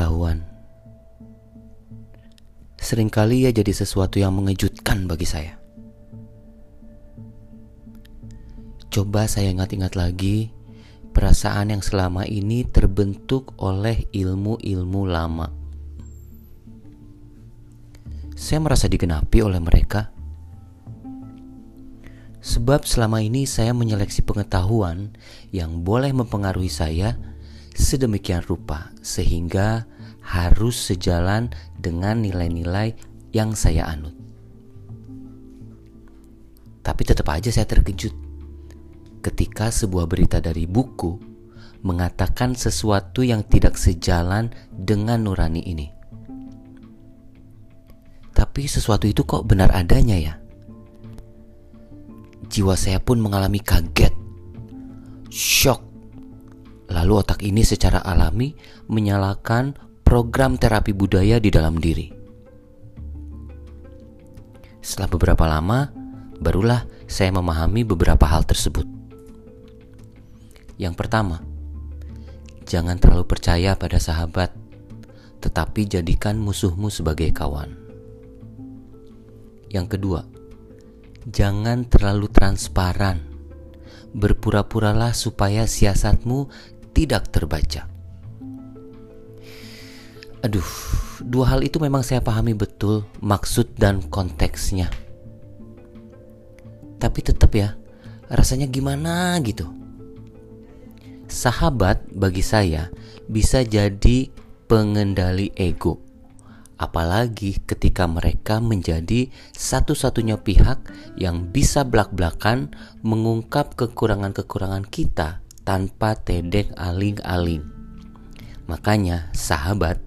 Pengetahuan sering kali ia jadi sesuatu yang mengejutkan bagi saya. Coba saya ingat-ingat lagi perasaan yang selama ini terbentuk oleh ilmu-ilmu lama. Saya merasa digenapi oleh mereka. Sebab selama ini saya menyeleksi pengetahuan yang boleh mempengaruhi saya sedemikian rupa sehingga harus sejalan dengan nilai-nilai yang saya anut. Tapi tetap aja saya terkejut ketika sebuah berita dari buku mengatakan sesuatu yang tidak sejalan dengan nurani ini. Tapi sesuatu itu kok benar adanya ya? Jiwa saya pun mengalami kaget, shock. Lalu otak ini secara alami menyalakan program terapi budaya di dalam diri. Setelah beberapa lama, barulah saya memahami beberapa hal tersebut. Yang pertama, jangan terlalu percaya pada sahabat, tetapi jadikan musuhmu sebagai kawan. Yang kedua, jangan terlalu transparan. Berpura-puralah supaya siasatmu tidak terbaca. Aduh, dua hal itu memang saya pahami betul maksud dan konteksnya. Tapi tetap ya, rasanya gimana gitu. Sahabat bagi saya bisa jadi pengendali ego. Apalagi ketika mereka menjadi satu-satunya pihak yang bisa belak-belakan mengungkap kekurangan-kekurangan kita tanpa tedek aling-aling. Makanya sahabat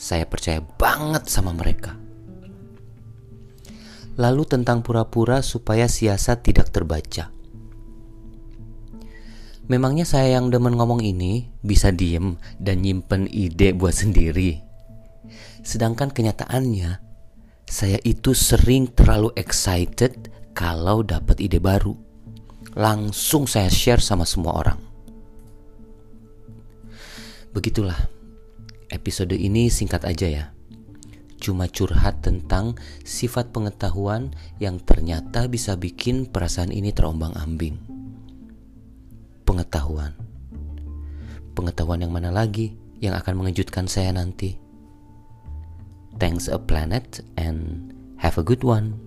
saya percaya banget sama mereka. Lalu tentang pura-pura supaya siasat tidak terbaca. Memangnya saya yang demen ngomong ini bisa diem dan nyimpen ide buat sendiri. Sedangkan kenyataannya, saya itu sering terlalu excited kalau dapat ide baru. Langsung saya share sama semua orang. Begitulah Episode ini singkat aja ya. Cuma curhat tentang sifat pengetahuan yang ternyata bisa bikin perasaan ini terombang-ambing. Pengetahuan. Pengetahuan yang mana lagi yang akan mengejutkan saya nanti? Thanks a planet and have a good one.